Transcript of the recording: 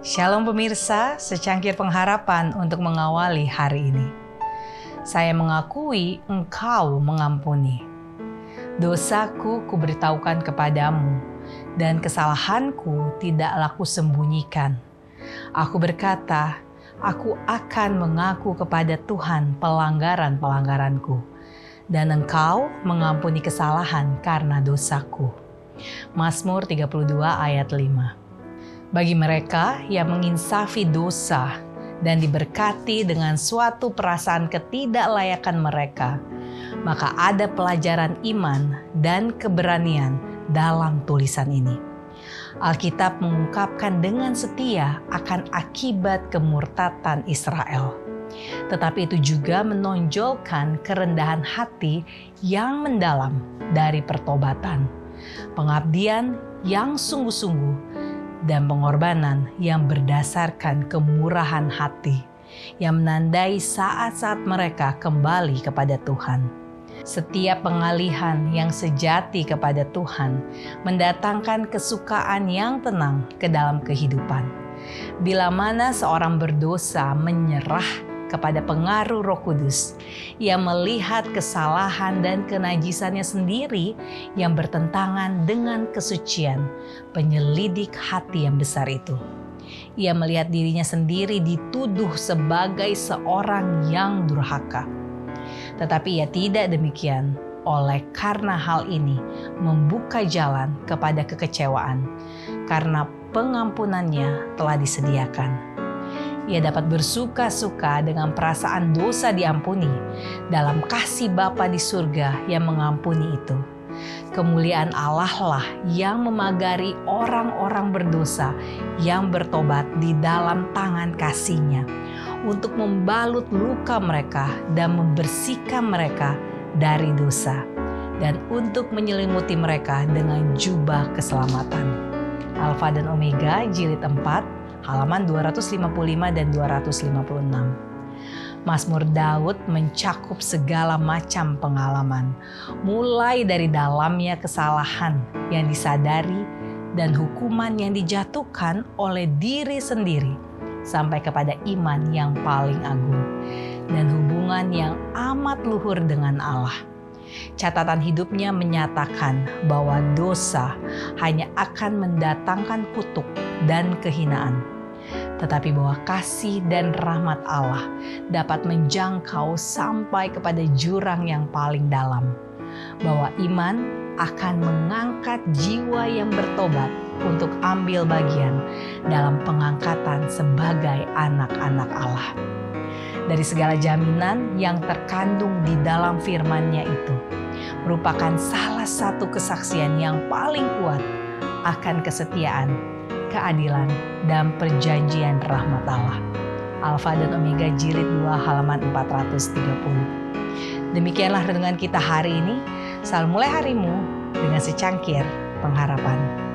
Shalom pemirsa, secangkir pengharapan untuk mengawali hari ini. Saya mengakui engkau mengampuni. Dosaku kuberitahukan kepadamu, dan kesalahanku tidak laku sembunyikan. Aku berkata, aku akan mengaku kepada Tuhan pelanggaran-pelanggaranku, dan engkau mengampuni kesalahan karena dosaku. Mazmur 32 ayat 5 bagi mereka yang menginsafi dosa dan diberkati dengan suatu perasaan ketidaklayakan mereka, maka ada pelajaran iman dan keberanian dalam tulisan ini. Alkitab mengungkapkan dengan setia akan akibat kemurtatan Israel. Tetapi itu juga menonjolkan kerendahan hati yang mendalam dari pertobatan, pengabdian yang sungguh-sungguh, dan pengorbanan yang berdasarkan kemurahan hati yang menandai saat-saat mereka kembali kepada Tuhan. Setiap pengalihan yang sejati kepada Tuhan mendatangkan kesukaan yang tenang ke dalam kehidupan. Bila mana seorang berdosa menyerah kepada pengaruh Roh Kudus. Ia melihat kesalahan dan kenajisannya sendiri yang bertentangan dengan kesucian penyelidik hati yang besar itu. Ia melihat dirinya sendiri dituduh sebagai seorang yang durhaka. Tetapi ia tidak demikian oleh karena hal ini membuka jalan kepada kekecewaan karena pengampunannya telah disediakan ia dapat bersuka-suka dengan perasaan dosa diampuni dalam kasih Bapa di surga yang mengampuni itu. Kemuliaan Allah lah yang memagari orang-orang berdosa yang bertobat di dalam tangan kasihnya untuk membalut luka mereka dan membersihkan mereka dari dosa dan untuk menyelimuti mereka dengan jubah keselamatan. Alfa dan Omega jilid 4 halaman 255 dan 256. Mazmur Daud mencakup segala macam pengalaman, mulai dari dalamnya kesalahan yang disadari dan hukuman yang dijatuhkan oleh diri sendiri, sampai kepada iman yang paling agung dan hubungan yang amat luhur dengan Allah. Catatan hidupnya menyatakan bahwa dosa hanya akan mendatangkan kutuk dan kehinaan tetapi bahwa kasih dan rahmat Allah dapat menjangkau sampai kepada jurang yang paling dalam. Bahwa iman akan mengangkat jiwa yang bertobat untuk ambil bagian dalam pengangkatan sebagai anak-anak Allah. Dari segala jaminan yang terkandung di dalam firman-Nya itu, merupakan salah satu kesaksian yang paling kuat akan kesetiaan keadilan, dan perjanjian rahmat Allah. Alfa dan Omega jilid 2 halaman 430. Demikianlah renungan kita hari ini. Selalu mulai harimu dengan secangkir pengharapan.